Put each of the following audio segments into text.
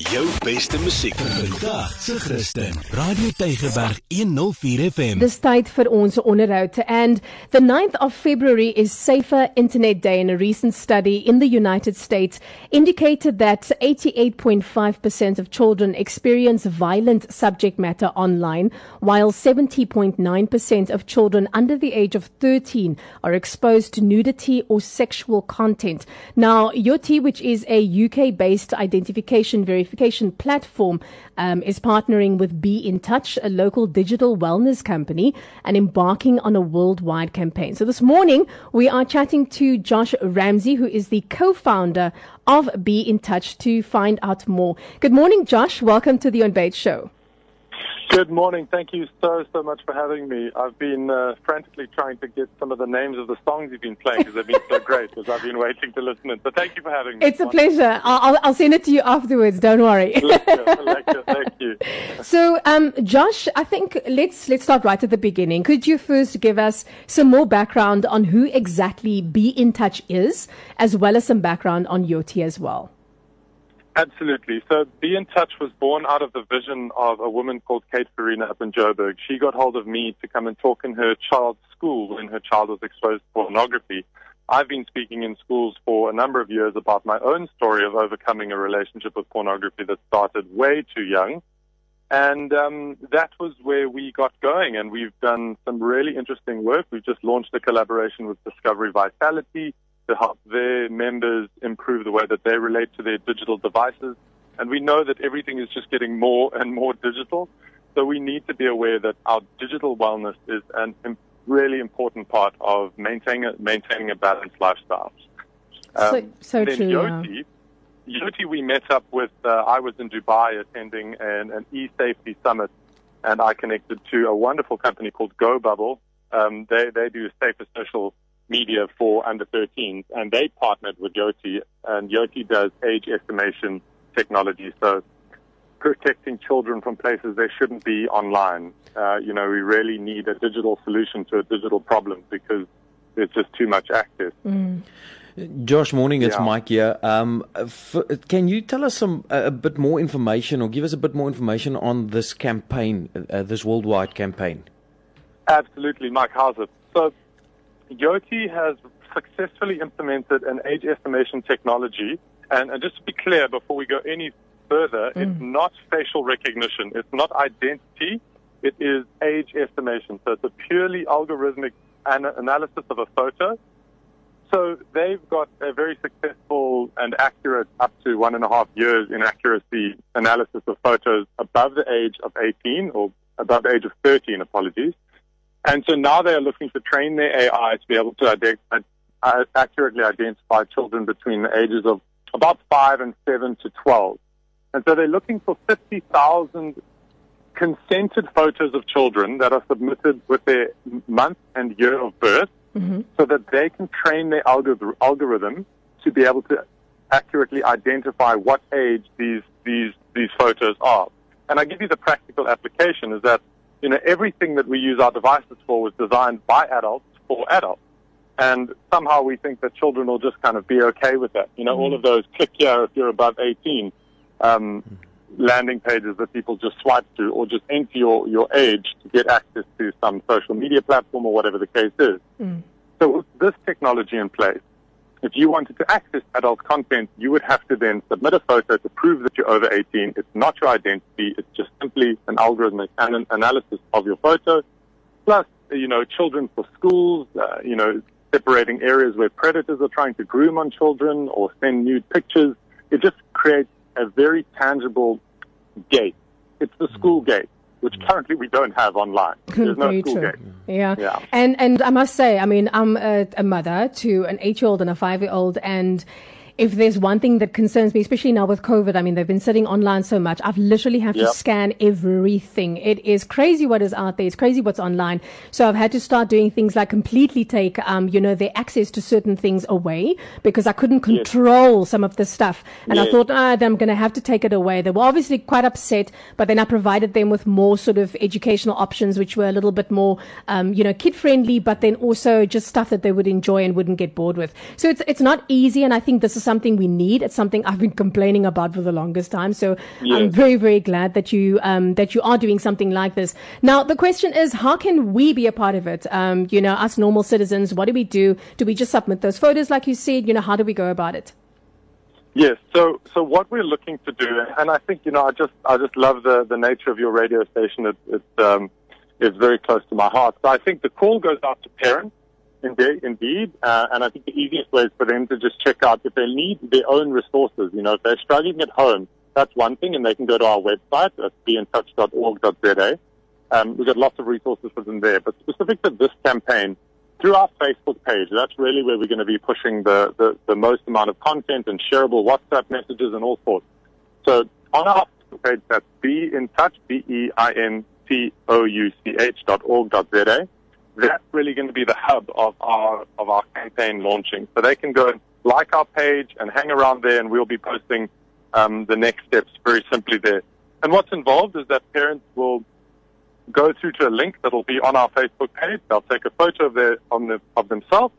Jou beste musiek vandag se Christen. Radio Tygerberg 104 FM. Dis tyd vir ons onderhoud and the 9th of February is Safer Internet Day and a recent study in the United States indicated that 88.5% of children experience violent subject matter online while 70.9% of children under the age of 13 are exposed to nudity or sexual content. Now, Yoti which is a UK based identification verification verification platform um, is partnering with Be in Touch, a local digital wellness company, and embarking on a worldwide campaign. So this morning, we are chatting to Josh Ramsey, who is the co founder of Be in Touch, to find out more. Good morning, Josh. Welcome to the On Show. Good morning. Thank you so, so much for having me. I've been uh, frantically trying to get some of the names of the songs you've been playing because they've been so great because I've been waiting to listen in. So thank you for having me. It's a pleasure. I'll, I'll send it to you afterwards. Don't worry. thank you. So, um, Josh, I think let's, let's start right at the beginning. Could you first give us some more background on who exactly Be In Touch is, as well as some background on Yoti as well? Absolutely. So Be in Touch was born out of the vision of a woman called Kate Farina up in Joburg. She got hold of me to come and talk in her child's school when her child was exposed to pornography. I've been speaking in schools for a number of years about my own story of overcoming a relationship with pornography that started way too young. And um, that was where we got going, and we've done some really interesting work. We've just launched a collaboration with Discovery Vitality to help their members improve the way that they relate to their digital devices. And we know that everything is just getting more and more digital. So we need to be aware that our digital wellness is a really important part of maintaining a, maintaining a balanced lifestyle. Um, so, so then true. Yoti, yeah. Yoti, we met up with. Uh, I was in Dubai attending an, an e-safety summit, and I connected to a wonderful company called GoBubble. Um, they they do safer social media for under 13s, and they partnered with Yoti, and Yoti does age estimation technology, so protecting children from places they shouldn't be online. Uh, you know, we really need a digital solution to a digital problem because there's just too much access. Mm. Josh, morning. It's yeah. Mike here. Um, f- can you tell us some a bit more information, or give us a bit more information on this campaign, uh, this worldwide campaign? Absolutely, Mike. How's it? So Yoti has successfully implemented an age estimation technology. And, and just to be clear, before we go any further, mm. it's not facial recognition. It's not identity. It is age estimation. So it's a purely algorithmic an- analysis of a photo. So they've got a very successful and accurate, up to one and a half years in accuracy analysis of photos above the age of 18 or above the age of 13, apologies. And so now they are looking to train their AI to be able to identify, uh, accurately identify children between the ages of about 5 and 7 to 12. And so they're looking for 50,000 consented photos of children that are submitted with their month and year of birth mm-hmm. so that they can train their algor- algorithm to be able to accurately identify what age these, these, these photos are. And I give you the practical application is that you know, everything that we use our devices for was designed by adults for adults. And somehow we think that children will just kind of be okay with that. You know, mm all of those click here if you're above 18 um, landing pages that people just swipe through or just enter your, your age to get access to some social media platform or whatever the case is. Mm. So with this technology in place, if you wanted to access adult content, you would have to then submit a photo to prove that you're over 18. It's not your identity. It's just simply an algorithmic an- analysis of your photo. Plus, you know, children for schools, uh, you know, separating areas where predators are trying to groom on children or send nude pictures. It just creates a very tangible gate. It's the school gate which currently we don't have online. There's no Very school true. game. Yeah. yeah. And and I must say, I mean, I'm a, a mother to an eight year old and a five year old, and if there's one thing that concerns me, especially now with COVID, I mean, they've been sitting online so much. I've literally have yep. to scan everything. It is crazy what is out there. It's crazy what's online. So I've had to start doing things like completely take, um, you know, their access to certain things away because I couldn't control yes. some of the stuff. And yes. I thought, ah, I'm going to have to take it away. They were obviously quite upset, but then I provided them with more sort of educational options, which were a little bit more, um, you know, kid friendly, but then also just stuff that they would enjoy and wouldn't get bored with. So it's, it's not easy. And I think this is something we need. It's something I've been complaining about for the longest time. So yes. I'm very, very glad that you um, that you are doing something like this. Now, the question is, how can we be a part of it? Um, you know, us normal citizens, what do we do? Do we just submit those photos, like you said? You know, how do we go about it? Yes. So, so what we're looking to do, and I think you know, I just, I just love the the nature of your radio station. It, it's, um, it's very close to my heart. So I think the call goes out to parents, indeed, indeed, uh, and I think the easiest way is for them to just check out if they need their own resources. You know, if they're struggling at home, that's one thing, and they can go to our website at beintouch.org.za. Um, we've got lots of resources for them there. But specific to this campaign, through our Facebook page. That's really where we're going to be pushing the, the, the most amount of content and shareable WhatsApp messages and all sorts. So on our Facebook page, that's Be Touch, B-E-I-N-T-O-U-C-H dot org dot Z-A. That's really going to be the hub of our, of our campaign launching. So they can go and like our page and hang around there and we'll be posting um, the next steps very simply there. And what's involved is that parents will go through to a link that'll be on our Facebook page. They'll take a photo of their on the, of themselves.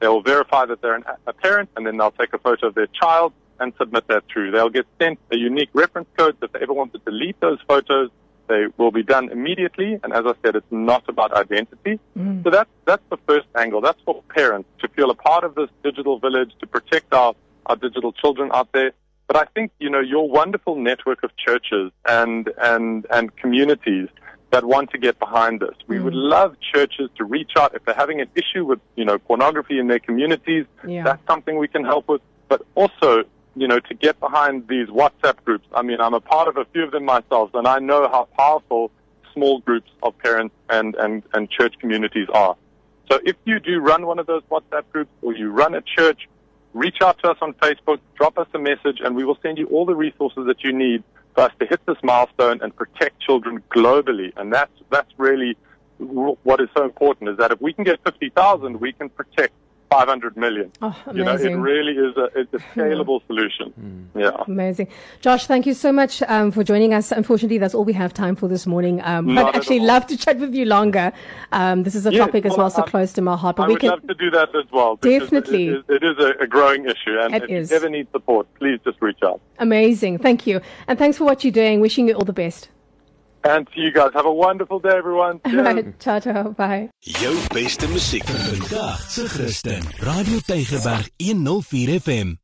They will verify that they're an, a parent, and then they'll take a photo of their child and submit that through. They'll get sent a unique reference code. If they ever want to delete those photos, they will be done immediately. And as I said, it's not about identity. Mm. So that's that's the first angle. That's for parents to feel a part of this digital village, to protect our our digital children out there. But I think you know your wonderful network of churches and and and communities that want to get behind this. We mm. would love churches to reach out if they're having an issue with, you know, pornography in their communities. Yeah. That's something we can help with. But also, you know, to get behind these WhatsApp groups. I mean, I'm a part of a few of them myself, and I know how powerful small groups of parents and, and, and church communities are. So if you do run one of those WhatsApp groups or you run a church, reach out to us on Facebook, drop us a message, and we will send you all the resources that you need for us to hit this milestone and protect children globally. And that's, that's really what is so important is that if we can get 50,000, we can protect 500 million. Oh, amazing. You know, it really is a, it's a scalable solution. Mm. Yeah. Amazing. Josh, thank you so much um, for joining us. Unfortunately, that's all we have time for this morning. Um, I'd actually love to chat with you longer. Um, this is a yes, topic as well, well so close to my heart. But I we would can love to do that as well. Definitely. It is, it is a, a, growing issue. And it if is. you ever need support, please just reach out. Amazing. Thank you. And thanks for what you're doing. Wishing you all the best. And to you guys, have a wonderful day everyone. Right, ciao ciao, bye. Jou beste musiek vir vandag, se Christen. Radio Tygerberg 104 FM.